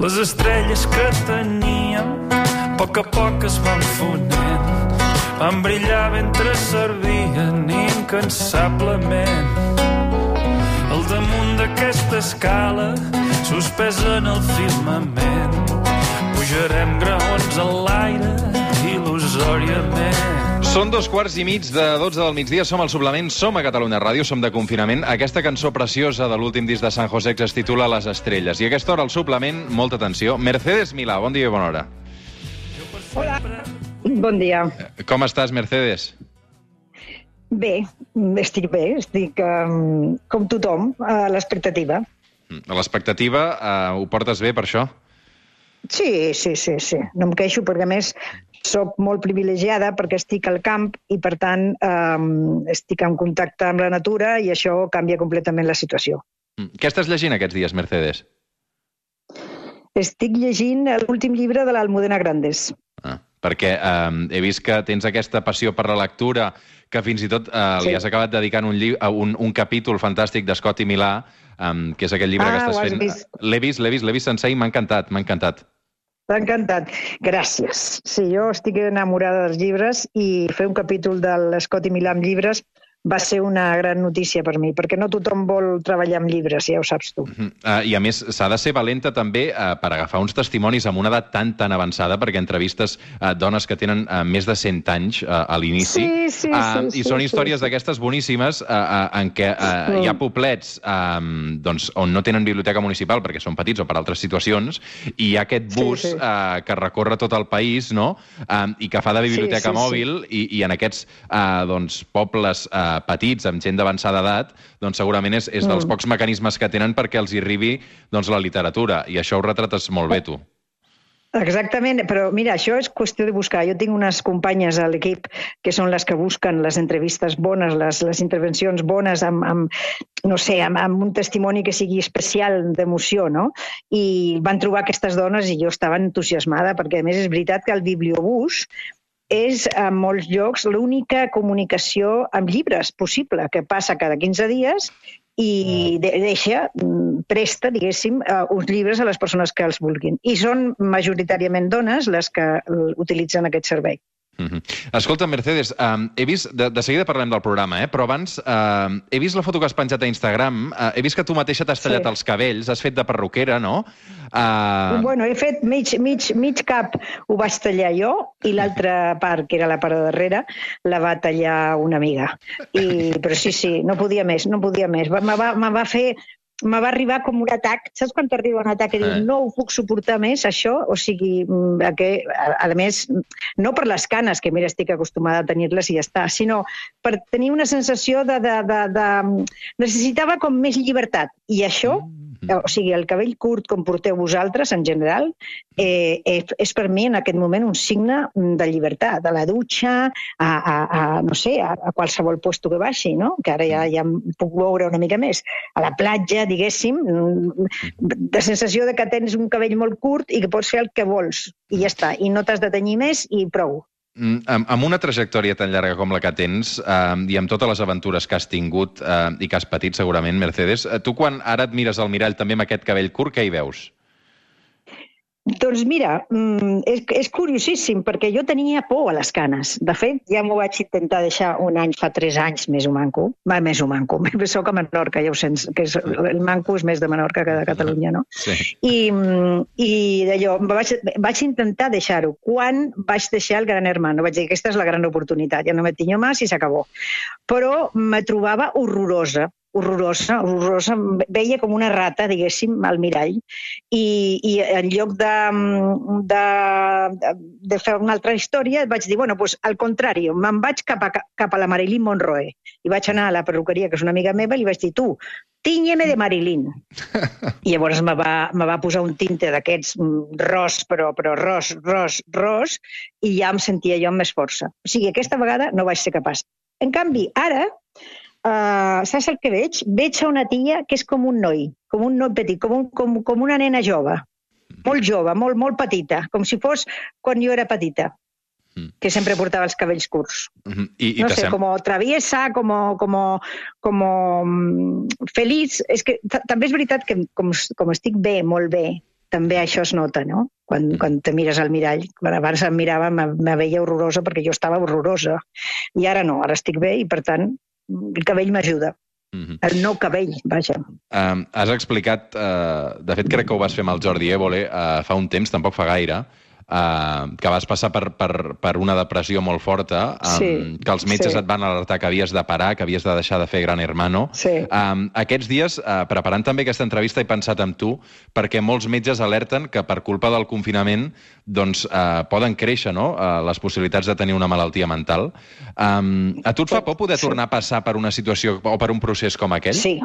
Les estrelles que teníem a poc a poc es van fonent. Van brillar mentre servien incansablement. Al damunt d'aquesta escala suspesa en el firmament pujarem graons a l'aire il·lusòriament són dos quarts i mig de 12 del migdia, som al suplement, som a Catalunya Ràdio, som de confinament. Aquesta cançó preciosa de l'últim disc de San José es titula Les Estrelles. I a aquesta hora al suplement, molta atenció, Mercedes Milà, bon dia i bona hora. Hola, bon dia. Com estàs, Mercedes? Bé, estic bé, estic um, com tothom, a l'expectativa. A l'expectativa, uh, ho portes bé per això? Sí, sí, sí, sí. No em queixo perquè, a més, sóc molt privilegiada perquè estic al camp i, per tant, eh, estic en contacte amb la natura i això canvia completament la situació. Mm. Què estàs llegint aquests dies, Mercedes? Estic llegint l'últim llibre de l'Almudena Grandes. Ah, perquè eh, he vist que tens aquesta passió per la lectura que fins i tot eh, sí. li has acabat dedicant un, un, un capítol fantàstic d'Escott i Milà, eh, que és aquell llibre ah, que estàs fent. L'he vist, l'he vist, l'he vist sencer i m'ha encantat, m'ha encantat. T'ha encantat. Gràcies. Sí, jo estic enamorada dels llibres i fer un capítol de l'Escott i Milà amb llibres va ser una gran notícia per mi, perquè no tothom vol treballar amb llibres, ja ho saps tu. Uh -huh. uh, I a més, s'ha de ser valenta també uh, per agafar uns testimonis amb una edat tan, tan avançada, perquè entrevistes uh, dones que tenen uh, més de 100 anys uh, a l'inici, sí, sí, uh, sí, i són sí, històries sí. d'aquestes boníssimes uh, uh, en què uh, hi ha poblets uh, doncs, on no tenen biblioteca municipal perquè són petits o per altres situacions, i hi ha aquest bus sí, sí. Uh, que recorre tot el país no? uh, i que fa de biblioteca sí, sí, mòbil, sí. I, i en aquests uh, doncs, pobles uh, petits, amb gent d'avançada edat, doncs segurament és, és dels mm. pocs mecanismes que tenen perquè els hi arribi doncs, la literatura. I això ho retrates molt bé, tu. Exactament, però mira, això és qüestió de buscar. Jo tinc unes companyes a l'equip que són les que busquen les entrevistes bones, les, les intervencions bones amb, amb no sé, amb, amb un testimoni que sigui especial d'emoció, no? I van trobar aquestes dones i jo estava entusiasmada perquè, a més, és veritat que el bibliobús és en molts llocs l'única comunicació amb llibres possible, que passa cada 15 dies i de deixa, mm, presta, diguéssim, uh, uns llibres a les persones que els vulguin. I són majoritàriament dones les que utilitzen aquest servei. Mm -hmm. Escolta, Mercedes, um, he vist, de, de seguida parlem del programa, eh? però abans uh, he vist la foto que has penjat a Instagram, uh, he vist que tu mateixa t'has tallat sí. els cabells, has fet de perruquera, no? Uh... Bueno, he fet mig, mig, mig cap, ho vaig tallar jo, i l'altra part, que era la part de darrere, la va tallar una amiga. I, però sí, sí, no podia més, no podia més. Me va, me va fer me va arribar com un atac. Saps quan t'arriba un atac i dius, eh. no ho puc suportar més, això? O sigui, mm, que, a, a més, no per les canes, que mira, estic acostumada a tenir-les i ja està, sinó per tenir una sensació de... de, de, de... Necessitava com més llibertat. I això mm o sigui, el cabell curt com porteu vosaltres, en general, eh, eh, és per mi en aquest moment un signe de llibertat, de la dutxa, a, a, a no sé, a, a qualsevol puesto que baixi, no? que ara ja, ja puc veure una mica més, a la platja, diguéssim, de sensació de que tens un cabell molt curt i que pots fer el que vols, i ja està, i no t'has de tenyir més i prou. Mm, amb, amb una trajectòria tan llarga com la que tens eh, i amb totes les aventures que has tingut eh, i que has patit segurament, Mercedes, eh, tu quan ara et mires al mirall també amb aquest cabell curt, què hi veus? Doncs mira, mm, és, és curiosíssim, perquè jo tenia por a les canes. De fet, ja m'ho vaig intentar deixar un any, fa tres anys, més o manco. Va, més o manco. Soc a Menorca, ja ho sents, que és, el manco és més de Menorca que de Catalunya, no? Sí. I, mm, i d'allò, vaig, vaig intentar deixar-ho. Quan vaig deixar el Gran Hermano? Vaig dir, aquesta és la gran oportunitat, ja no me tinyo més i s'acabó. Però me trobava horrorosa, horrorosa, horrorosa, veia com una rata, diguéssim, al mirall, i, i en lloc de, de, de fer una altra història, vaig dir, bueno, pues, al contrari, me'n vaig cap a, cap a la Marilyn Monroe, i vaig anar a la perruqueria, que és una amiga meva, i li vaig dir, tu, tinyeme de Marilyn. I llavors me va, me va posar un tinte d'aquests mm, ros, però, però ros, ros, ros, i ja em sentia jo amb més força. O sigui, aquesta vegada no vaig ser capaç. En canvi, ara, Uh, saps el que veig? Veig a una tia que és com un noi, com un noi petit, com, un, com, com una nena jove. Molt jove, molt, molt petita, com si fos quan jo era petita mm. que sempre portava els cabells curts. Mm -hmm. I, i no sé, com traviesa, com, com, com feliç. És que també és veritat que com, com estic bé, molt bé, també això es nota, no? Quan, quan te mires al mirall. Quan abans em mirava, me veia horrorosa perquè jo estava horrorosa. I ara no, ara estic bé i, per tant, el cabell m'ajuda. Mm -hmm. El nou cabell, vaja. Um, has explicat, uh, de fet crec que ho vas fer amb el Jordi Évole uh, fa un temps, tampoc fa gaire, uh, que vas passar per, per, per una depressió molt forta, um, sí, que els metges sí. et van alertar que havies de parar, que havies de deixar de fer Gran Hermano. Sí. Um, aquests dies, uh, preparant també aquesta entrevista, he pensat en tu, perquè molts metges alerten que per culpa del confinament doncs, uh, poden créixer no? uh, les possibilitats de tenir una malaltia mental. Um, a tu et fa por poder sí. tornar a passar per una situació o per un procés com aquell? Sí,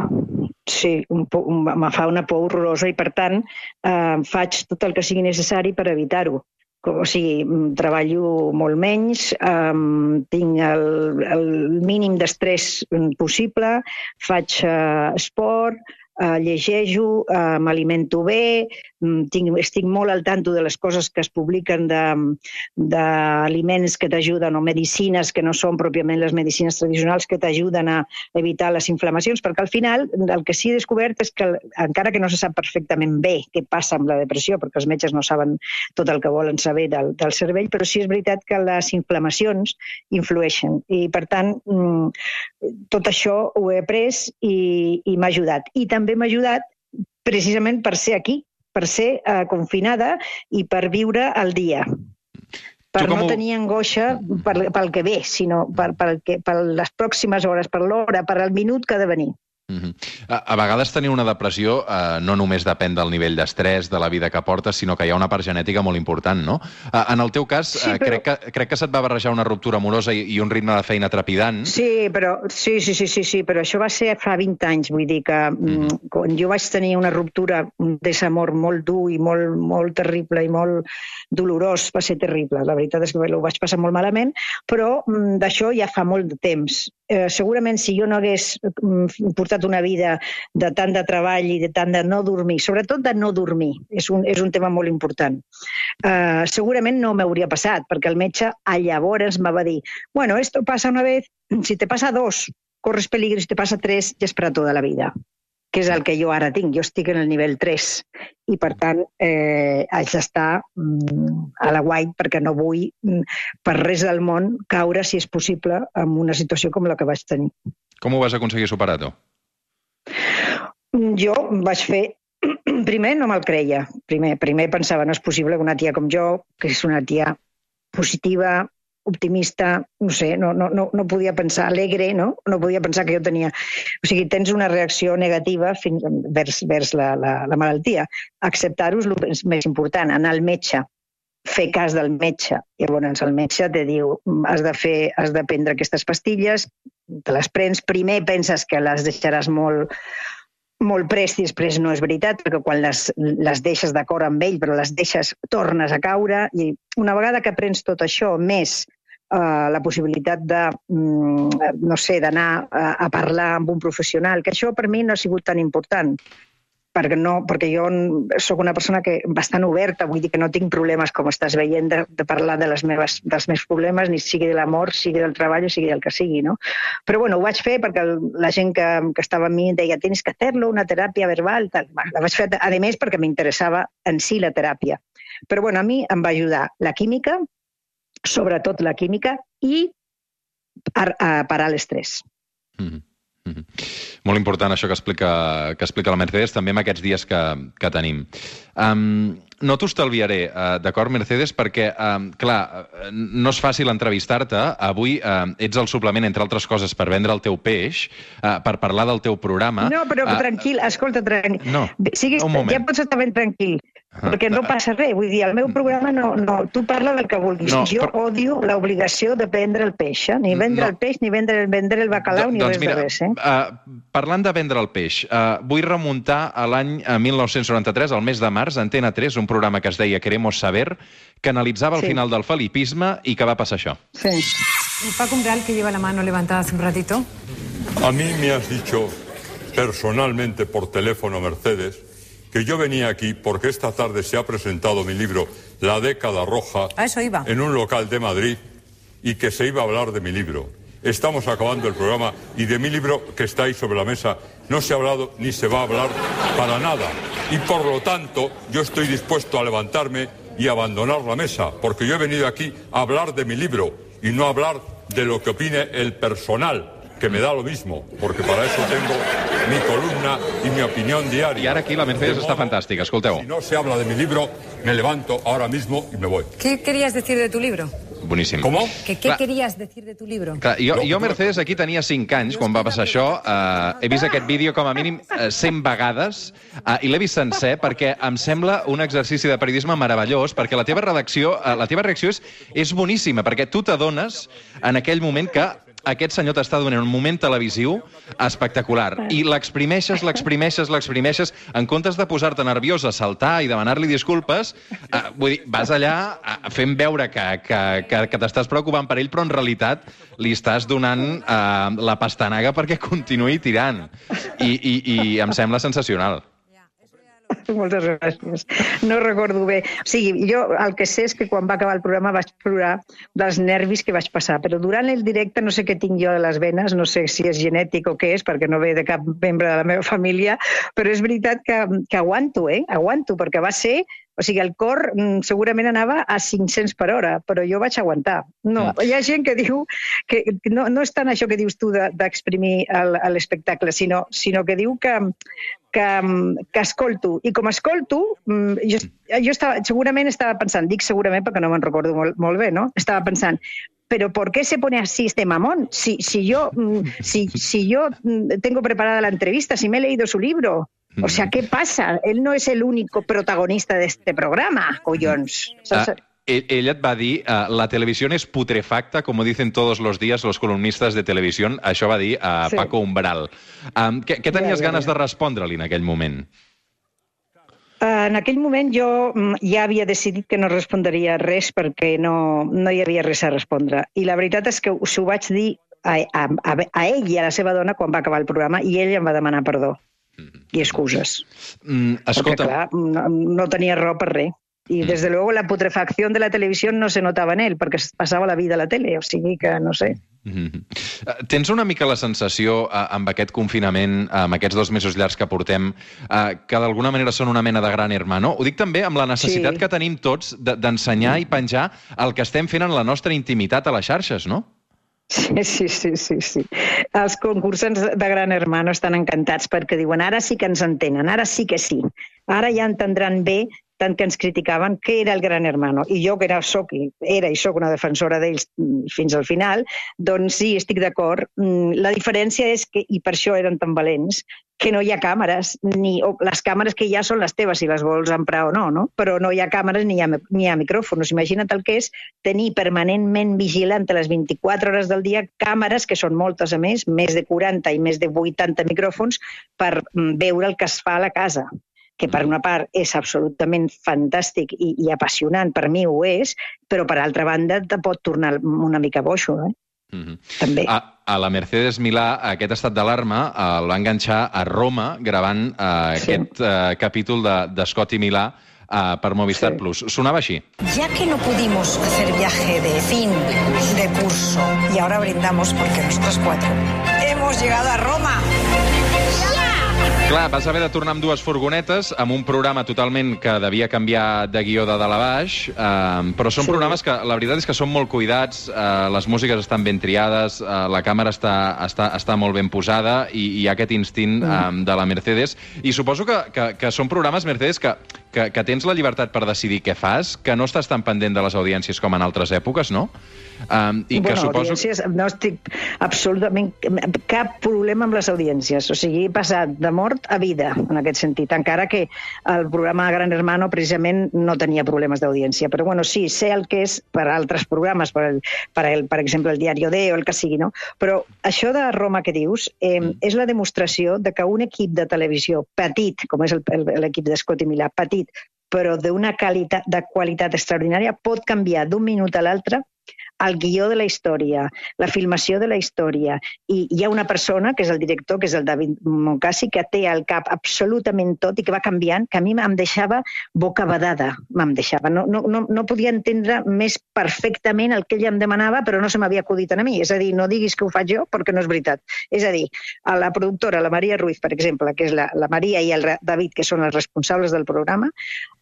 Sí, un, un, me fa una por horrorosa i, per tant, eh, faig tot el que sigui necessari per evitar-ho o sigui, treballo molt menys, um, tinc el, el mínim d'estrès possible, faig uh, esport, uh, llegejo, uh, m'alimento bé, Mm, tinc, estic molt al tanto de les coses que es publiquen d'aliments que t'ajuden o medicines que no són pròpiament les medicines tradicionals que t'ajuden a evitar les inflamacions, perquè al final el que sí he descobert és que encara que no se sap perfectament bé què passa amb la depressió, perquè els metges no saben tot el que volen saber del, del cervell, però sí és veritat que les inflamacions influeixen i per tant mm, tot això ho he après i, i m'ha ajudat. I també m'ha ajudat precisament per ser aquí, per ser eh, confinada i per viure el dia per no ho... tenir angoixa per, pel que ve, sinó per, per, que, per les pròximes hores, per l'hora, per al minut que ha de venir. Mm -hmm. a, a vegades tenir una depressió eh, no només depèn del nivell d'estrès, de la vida que portes, sinó que hi ha una part genètica molt important, no? Eh, en el teu cas, sí, eh, però... crec, que, crec que se't va barrejar una ruptura amorosa i, i un ritme de feina trepidant. Sí, però, sí, sí, sí, sí, sí, però això va ser fa 20 anys, vull dir que mm -hmm. quan jo vaig tenir una ruptura, un desamor molt dur i molt, molt terrible i molt dolorós, va ser terrible. La veritat és que ho vaig passar molt malament, però mm, d'això ja fa molt de temps eh, segurament si jo no hagués mm, portat una vida de tant de treball i de tant de no dormir, sobretot de no dormir, és un, és un tema molt important, eh, segurament no m'hauria passat, perquè el metge a llavors me va dir bueno, esto pasa una vez, si te pasa dos, corres peligro, si te pasa tres, ja és per a tota la vida que és el que jo ara tinc. Jo estic en el nivell 3 i, per tant, eh, haig d'estar mm, a la guai perquè no vull, mm, per res del món, caure, si és possible, en una situació com la que vaig tenir. Com ho vas aconseguir superar, tu? Jo vaig fer primer no me'l creia. Primer, primer pensava, no és possible que una tia com jo, que és una tia positiva, optimista, no sé, no, no, no, no podia pensar, alegre, no? No podia pensar que jo tenia... O sigui, tens una reacció negativa fins, vers, vers la, la, la malaltia. Acceptar-ho és el més important, anar al metge, fer cas del metge. Llavors el metge te diu has de, fer, has de prendre aquestes pastilles, te les prens, primer penses que les deixaràs molt, molt prest i després no és veritat, perquè quan les, les deixes d'acord amb ell, però les deixes, tornes a caure, i una vegada que prens tot això, més eh, la possibilitat de, mm, no sé, d'anar a, a parlar amb un professional, que això per mi no ha sigut tan important perquè, no, perquè jo sóc una persona que bastant oberta, vull dir que no tinc problemes, com estàs veient, de, de parlar de les meves, dels meus problemes, ni sigui de l'amor, sigui del treball o sigui del que sigui, no? Però bueno, ho vaig fer perquè la gent que, que estava amb mi deia tens que fer-lo, una teràpia verbal, tal. La vaig fer, a més, perquè m'interessava en si la teràpia. Però bueno, a mi em va ajudar la química, sobretot la química, i a, a parar l'estrès. Mm -hmm. Mm -hmm. Molt important això que explica, que explica la Mercedes, també en aquests dies que, que tenim. Um, no t'ho estalviaré, uh, d'acord, Mercedes, perquè, uh, clar, no és fàcil entrevistar-te. Avui uh, ets el suplement, entre altres coses, per vendre el teu peix, uh, per parlar del teu programa. No, però uh, tranquil, escolta, tranquil. No, Siguis, un moment. Ja pots estar ben tranquil. Perquè no passa res, vull dir, el meu programa no, no tu parla del que vulguis. No, jo però... odio l'obligació de vendre el peix, eh? ni vendre no. el peix, ni vendre, vendre el bacalao, Do, ni doncs res mira, de res. Eh? Uh, parlant de vendre el peix, uh, vull remuntar a l'any 1993, al mes de març, Antena 3, un programa que es deia Queremos Saber, que analitzava el sí. final del felipisme i que va passar això. Sí. Paco Umbral, que lleva la mano levantada hace un ratito. A mí me has dicho personalmente por teléfono, Mercedes, que yo venía aquí porque esta tarde se ha presentado mi libro La década roja en un local de Madrid y que se iba a hablar de mi libro. Estamos acabando el programa y de mi libro que está ahí sobre la mesa no se ha hablado ni se va a hablar para nada. Y por lo tanto, yo estoy dispuesto a levantarme y abandonar la mesa, porque yo he venido aquí a hablar de mi libro y no a hablar de lo que opine el personal, que me da lo mismo, porque para eso tengo mi columna y mi opinión diaria. Y ahora aquí la Mercedes está fantástica, escolteu. Si no se habla de mi libro, me levanto ahora mismo y me voy. ¿Qué querías decir de tu libro? Boníssim. Com? Que, què Clar. querías decir de tu libro? Clar, jo, jo, Mercedes, aquí tenia 5 anys quan va passar això. Uh, he vist aquest vídeo com a mínim uh, 100 vegades uh, i l'he vist sencer perquè em sembla un exercici de periodisme meravellós perquè la teva redacció, uh, la teva reacció és, és boníssima perquè tu t'adones en aquell moment que aquest senyor t'està donant un moment televisiu espectacular. I l'exprimeixes, l'exprimeixes, l'exprimeixes, en comptes de posar-te nerviós a saltar i demanar-li disculpes, eh, vull dir, vas allà eh, fent veure que, que, que, que t'estàs preocupant per ell, però en realitat li estàs donant eh, la pastanaga perquè continuï tirant. I, i, i em sembla sensacional. Moltes gràcies. No recordo bé. O sigui, jo el que sé és que quan va acabar el programa vaig plorar dels nervis que vaig passar, però durant el directe no sé què tinc jo a les venes, no sé si és genètic o què és, perquè no ve de cap membre de la meva família, però és veritat que, que aguanto, eh? Aguanto, perquè va ser o sigui, el cor mm, segurament anava a 500 per hora, però jo vaig aguantar. No, mm. hi ha gent que diu que no, no és tant això que dius tu d'exprimir de, l'espectacle, sinó, sinó que diu que, que, que escolto. I com escolto, mm, jo, jo estava, segurament estava pensant, dic segurament perquè no me'n recordo molt, molt bé, no? Estava pensant, pero ¿por qué se pone así este mamón? Si, si, yo, si, si yo tengo preparada la entrevista, si me he leído su libro, o sea, ¿qué pasa? Él no es el único protagonista de este programa, collons. Ah, ella et va dir, uh, la televisió és putrefacta, com dicen todos los días los columnistes de televisió. Això va dir a uh, sí. Paco Umbral. Um, què, què tenies ja, ja, ganes ja. de respondre-li en aquell moment? Uh, en aquell moment jo mm, ja havia decidit que no respondria res perquè no, no hi havia res a respondre. I la veritat és que s'ho vaig dir a, a, a ell i a la seva dona quan va acabar el programa i ell em va demanar perdó i excuses. Mm, escolta... Perquè, clar, no, no tenia raó per res. I, mm. desde luego, la putrefacció de la televisió no se notava en ell, perquè passava la vida a la tele, o sigui que no sé. Mm -hmm. Tens una mica la sensació, uh, amb aquest confinament, uh, amb aquests dos mesos llargs que portem, uh, que d'alguna manera són una mena de gran hermano? Ho dic també amb la necessitat sí. que tenim tots d'ensenyar de, i penjar el que estem fent en la nostra intimitat a les xarxes, no? Sí, sí, sí, sí, sí. Els concursants de Gran Hermano estan encantats perquè diuen ara sí que ens entenen, ara sí que sí. Ara ja entendran bé tant que ens criticaven, què era el Gran Hermano. I jo, que era, soc, era i sóc una defensora d'ells mm, fins al final, doncs sí, estic d'acord. Mm, la diferència és que, i per això eren tan valents, que no hi ha càmeres, ni, o les càmeres que ha són les teves, si les vols emprar o no, no? però no hi ha càmeres ni hi ha, ni hi ha micròfons. Imagina't el que és tenir permanentment vigilant les 24 hores del dia càmeres, que són moltes a més, més de 40 i més de 80 micròfons, per mm, veure el que es fa a la casa que per una part és absolutament fantàstic i, i apassionant, per mi ho és, però per altra banda te pot tornar una mica boixo, eh? Mm -hmm. També. A, a la Mercedes Milà, aquest estat d'alarma eh, el va enganxar a Roma gravant eh, sí. aquest eh, capítol de, de Scott i Milà uh, per Movistar sí. Plus. Sonava així. Ya que no pudimos hacer viaje de fin de curso y ahora brindamos porque nosotros cuatro hemos llegado a Roma. Clar, vas haver de tornar amb dues furgonetes, amb un programa totalment que devia canviar de guió de dalt a baix, eh, però són sí. programes que la veritat és que són molt cuidats, eh, les músiques estan ben triades, eh, la càmera està, està, està molt ben posada i hi ha aquest instint eh, de la Mercedes. I suposo que, que, que són programes, Mercedes, que, que, que tens la llibertat per decidir què fas, que no estàs tan pendent de les audiències com en altres èpoques, no? Um, i bueno, que suposo... audiències, no estic absolutament... cap problema amb les audiències. O sigui, he passat de mort a vida, en aquest sentit. Encara que el programa Gran Hermano precisament no tenia problemes d'audiència. Però, bueno, sí, sé el que és per altres programes, per, el, per, el, per exemple, el Diario D o el que sigui, no? Però això de Roma que dius eh, mm. és la demostració de que un equip de televisió petit, com és l'equip d'Escot i Milà, petit, però d'una qualitat, de qualitat extraordinària, pot canviar d'un minut a l'altre el guió de la història, la filmació de la història, i hi ha una persona, que és el director, que és el David Moncasi, que té al cap absolutament tot i que va canviant, que a mi em deixava bocabadada, me'm deixava. No, no, no, no podia entendre més perfectament el que ell em demanava, però no se m'havia acudit a mi. És a dir, no diguis que ho faig jo, perquè no és veritat. És a dir, a la productora, la Maria Ruiz, per exemple, que és la, la Maria i el David, que són els responsables del programa,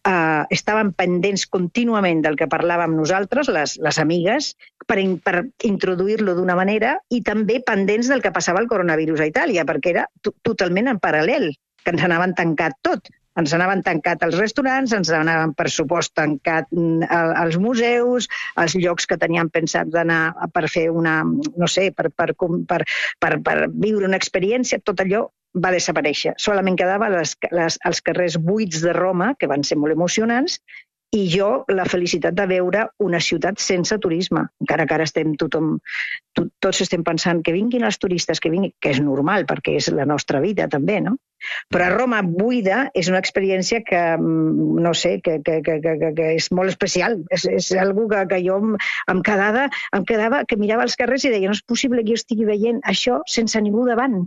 eh, estaven pendents contínuament del que parlàvem nosaltres, les, les amigues, per, in, per introduir-lo d'una manera i també pendents del que passava el coronavirus a Itàlia, perquè era totalment en paral·lel, que ens anaven tancat tot. Ens anaven tancat els restaurants, ens anaven, per supost, tancat mm, els museus, els llocs que teníem pensat d'anar per fer una, no sé, per, per, per, per, per viure una experiència, tot allò va desaparèixer. Solament quedava les, les, els carrers buits de Roma, que van ser molt emocionants, i jo la felicitat de veure una ciutat sense turisme. Encara que ara estem tothom, to, tots estem pensant que vinguin els turistes, que vinguin, que és normal, perquè és la nostra vida també, no? Però a Roma buida és una experiència que, mm, no sé, que, que, que, que, que és molt especial. És, és algo que, que jo em, em, quedava, em quedava, que mirava els carrers i deia no és possible que jo estigui veient això sense ningú davant.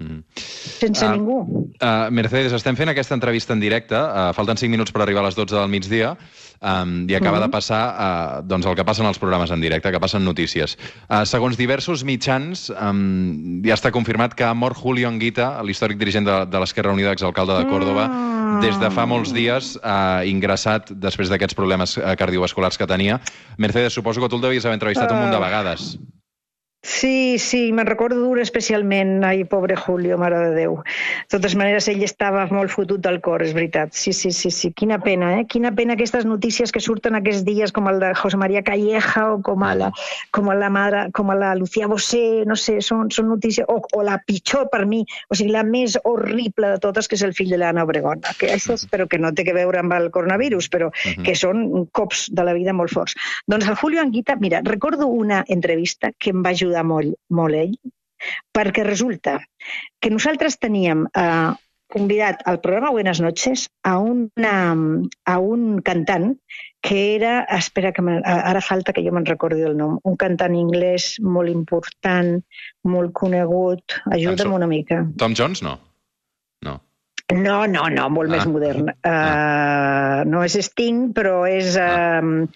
Mm. Sense uh, ningú. Uh, Mercedes, estem fent aquesta entrevista en directe. Uh, falten 5 minuts per arribar a les 12 del migdia um, i acaba mm de passar uh, doncs el que passa en els programes en directe, que passen notícies. Uh, segons diversos mitjans, um, ja està confirmat que ha mort Julio Anguita, l'històric dirigent de, de l'Esquerra Unida, exalcalde de Còrdoba, mm. des de fa molts dies, uh, ingressat després d'aquests problemes cardiovasculars que tenia. Mercedes, suposo que tu el devies haver entrevistat uh. un munt de vegades. Sí, sí, me'n recordo d'un especialment. Ai, pobre Julio, mare de Déu. De totes maneres, ell estava molt fotut del cor, és veritat. Sí, sí, sí, sí. Quina pena, eh? Quina pena aquestes notícies que surten aquests dies, com el de José María Calleja o com a la, com a la, mare, com a la Lucía Bosé, no sé, són, són notícies... O, o la pitjor per mi, o sigui, la més horrible de totes, que és el fill de l'Anna Obregón. Que això espero que no té que veure amb el coronavirus, però uh -huh. que són cops de la vida molt forts. Doncs el Julio Anguita, mira, recordo una entrevista que em va ajudar ajudar molt, molt ell, perquè resulta que nosaltres teníem eh, convidat al programa Buenas noches a, una, a un cantant que era, espera que ara falta que jo me'n recordi el nom, un cantant anglès molt important, molt conegut, ajuda'm una mica. Tom Jones, no? No. No, no, no, molt ah. més modern. Uh, ah. No és Sting, però és... Uh,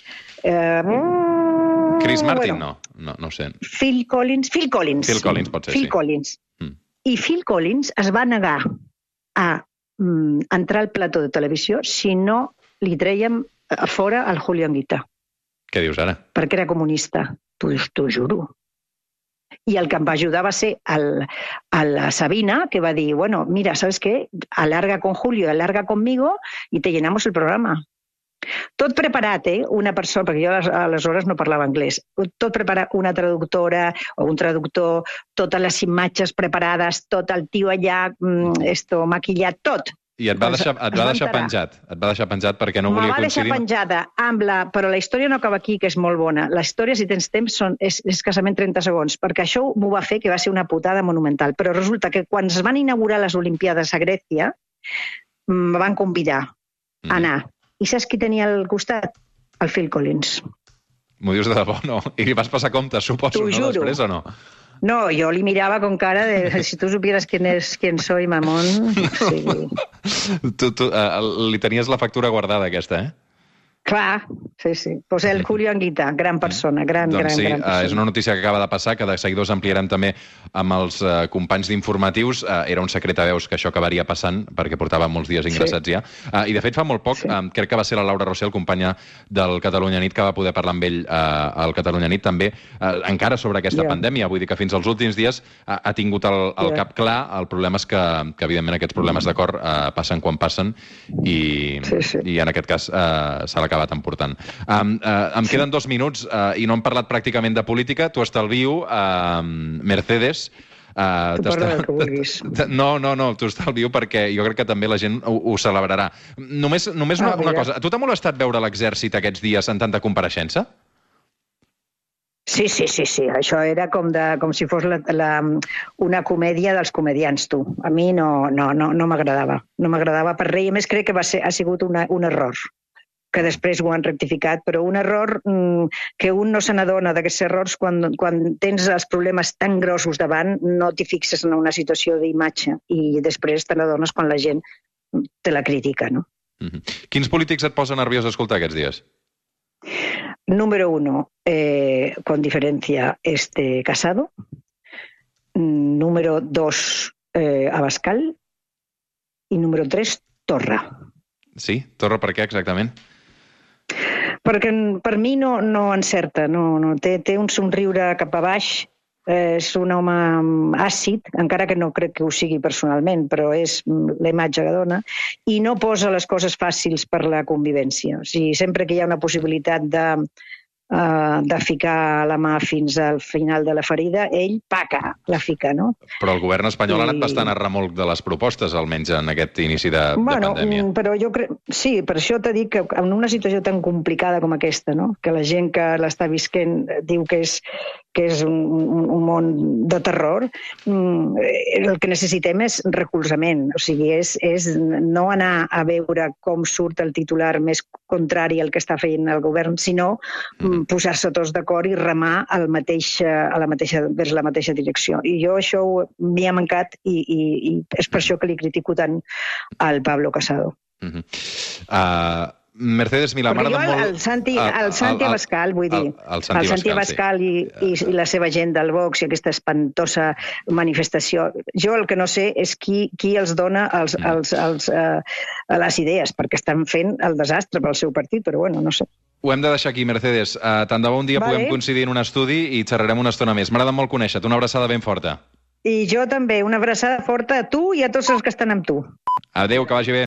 uh, Chris Martin, bueno, no. no. No sé. Phil Collins. Phil Collins. Phil Collins, pot ser, Phil sí. Collins. Mm. I Phil Collins es va negar a mm, entrar al plató de televisió si no li trèiem a fora al Julio Anguita. Què dius ara? Perquè era comunista. T'ho juro. I el que em va ajudar va ser el, a la Sabina, que va dir, bueno, mira, ¿sabes qué? Alarga con Julio, alarga conmigo y te llenamos el programa. Tot preparat, eh? Una persona, perquè jo aleshores no parlava anglès, tot preparat, una traductora o un traductor, totes les imatges preparades, tot el tio allà, mm, esto, maquillat, tot. I et va deixar, et va deixar penjat, et va deixar penjat perquè no volia coincidir... va deixar penjada amb la... Però la història no acaba aquí, que és molt bona. La història, si tens temps, són, és, escassament 30 segons, perquè això m'ho va fer que va ser una putada monumental. Però resulta que quan es van inaugurar les Olimpiades a Grècia, mm, me van convidar a mm. I saps qui tenia al costat? El Phil Collins. M'ho dius de debò, no? I li vas passar compte, suposo, no, juro. després o no? No, jo li mirava con cara de si tu supieras quién es quién soy, mamón. Sí. tu, tu, uh, li tenies la factura guardada, aquesta, eh? Clar, sí, sí. Pues el Julio Anguita, gran persona, gran, doncs gran, sí, gran persona. és una notícia que acaba de passar, que de seguidors ampliarem també amb els uh, companys d'informatius. Uh, era un secret a veus que això acabaria passant, perquè portava molts dies ingressats sí. ja. Uh, I, de fet, fa molt poc, sí. um, crec que va ser la Laura Rossell, companya del Catalunya Nit, que va poder parlar amb ell uh, al Catalunya Nit, també, uh, encara sobre aquesta yeah. pandèmia. Vull dir que fins als últims dies uh, ha tingut el, el yeah. cap clar. El problema és que, que evidentment, aquests problemes de cor uh, passen quan passen i, sí, sí. i en aquest cas, uh, s'ha acabat emportant. Um, uh, em queden dos minuts uh, i no hem parlat pràcticament de política. Tu estalvio, uh, Mercedes, Uh, no, no, no, t'ho estalvio perquè jo crec que també la gent ho, ho celebrarà. Només, només una, ah, una cosa. A tu t'ha molestat veure l'exèrcit aquests dies en tanta compareixença? Sí, sí, sí, sí. Això era com, de, com si fos la, la, una comèdia dels comedians, tu. A mi no, no, no, no m'agradava. No m'agradava per res. I a més crec que va ser, ha sigut una, un error que després ho han rectificat, però un error mm, que un no se n'adona d'aquests errors quan, quan tens els problemes tan grossos davant, no t'hi fixes en una situació d'imatge i després te n'adones quan la gent te la critica, no? Mm -hmm. Quins polítics et posa nerviós escoltar aquests dies? Número uno, eh, con diferencia, este Casado. Número dos, eh, Abascal. I número tres, Torra. Sí? Torra per què exactament? Perquè per mi no, no encerta, no, no. Té, té un somriure cap a baix, és un home àcid, encara que no crec que ho sigui personalment, però és la imatge que dona, i no posa les coses fàcils per la convivència. O sigui, sempre que hi ha una possibilitat de, uh, de ficar la mà fins al final de la ferida, ell, paca, la fica, no? Però el govern espanyol I... ha anat bastant a remolc de les propostes, almenys en aquest inici de, bueno, de pandèmia. Mm, però jo crec... Sí, per això t'he dit que en una situació tan complicada com aquesta, no? que la gent que l'està visquent diu que és, que és un, un, un món de terror, mm, el que necessitem és recolzament. O sigui, és, és no anar a veure com surt el titular més contrari al que està fent el govern, sinó mm. posar-se tots d'acord i remar al mateix, a la mateixa, vers la mateixa direcció. I jo això m'hi ha mancat i, i, i és per això que li critico tant al Pablo Casado. Mm -hmm. uh Mercedes Milà, m'agrada molt... El Santi, el Santi Abascal, vull dir. El, el Santi, el Santi Abascal, sí. i, i, i la seva gent del Vox i aquesta espantosa manifestació. Jo el que no sé és qui, qui els dona els, mm. els, els, uh, les idees, perquè estan fent el desastre pel seu partit, però bueno, no sé. Ho hem de deixar aquí, Mercedes. Uh, tant de bon dia vale. puguem coincidir en un estudi i xerrarem una estona més. M'agrada molt conèixer-te. Una abraçada ben forta. I jo també. Una abraçada forta a tu i a tots els que estan amb tu. Adéu, que vagi bé.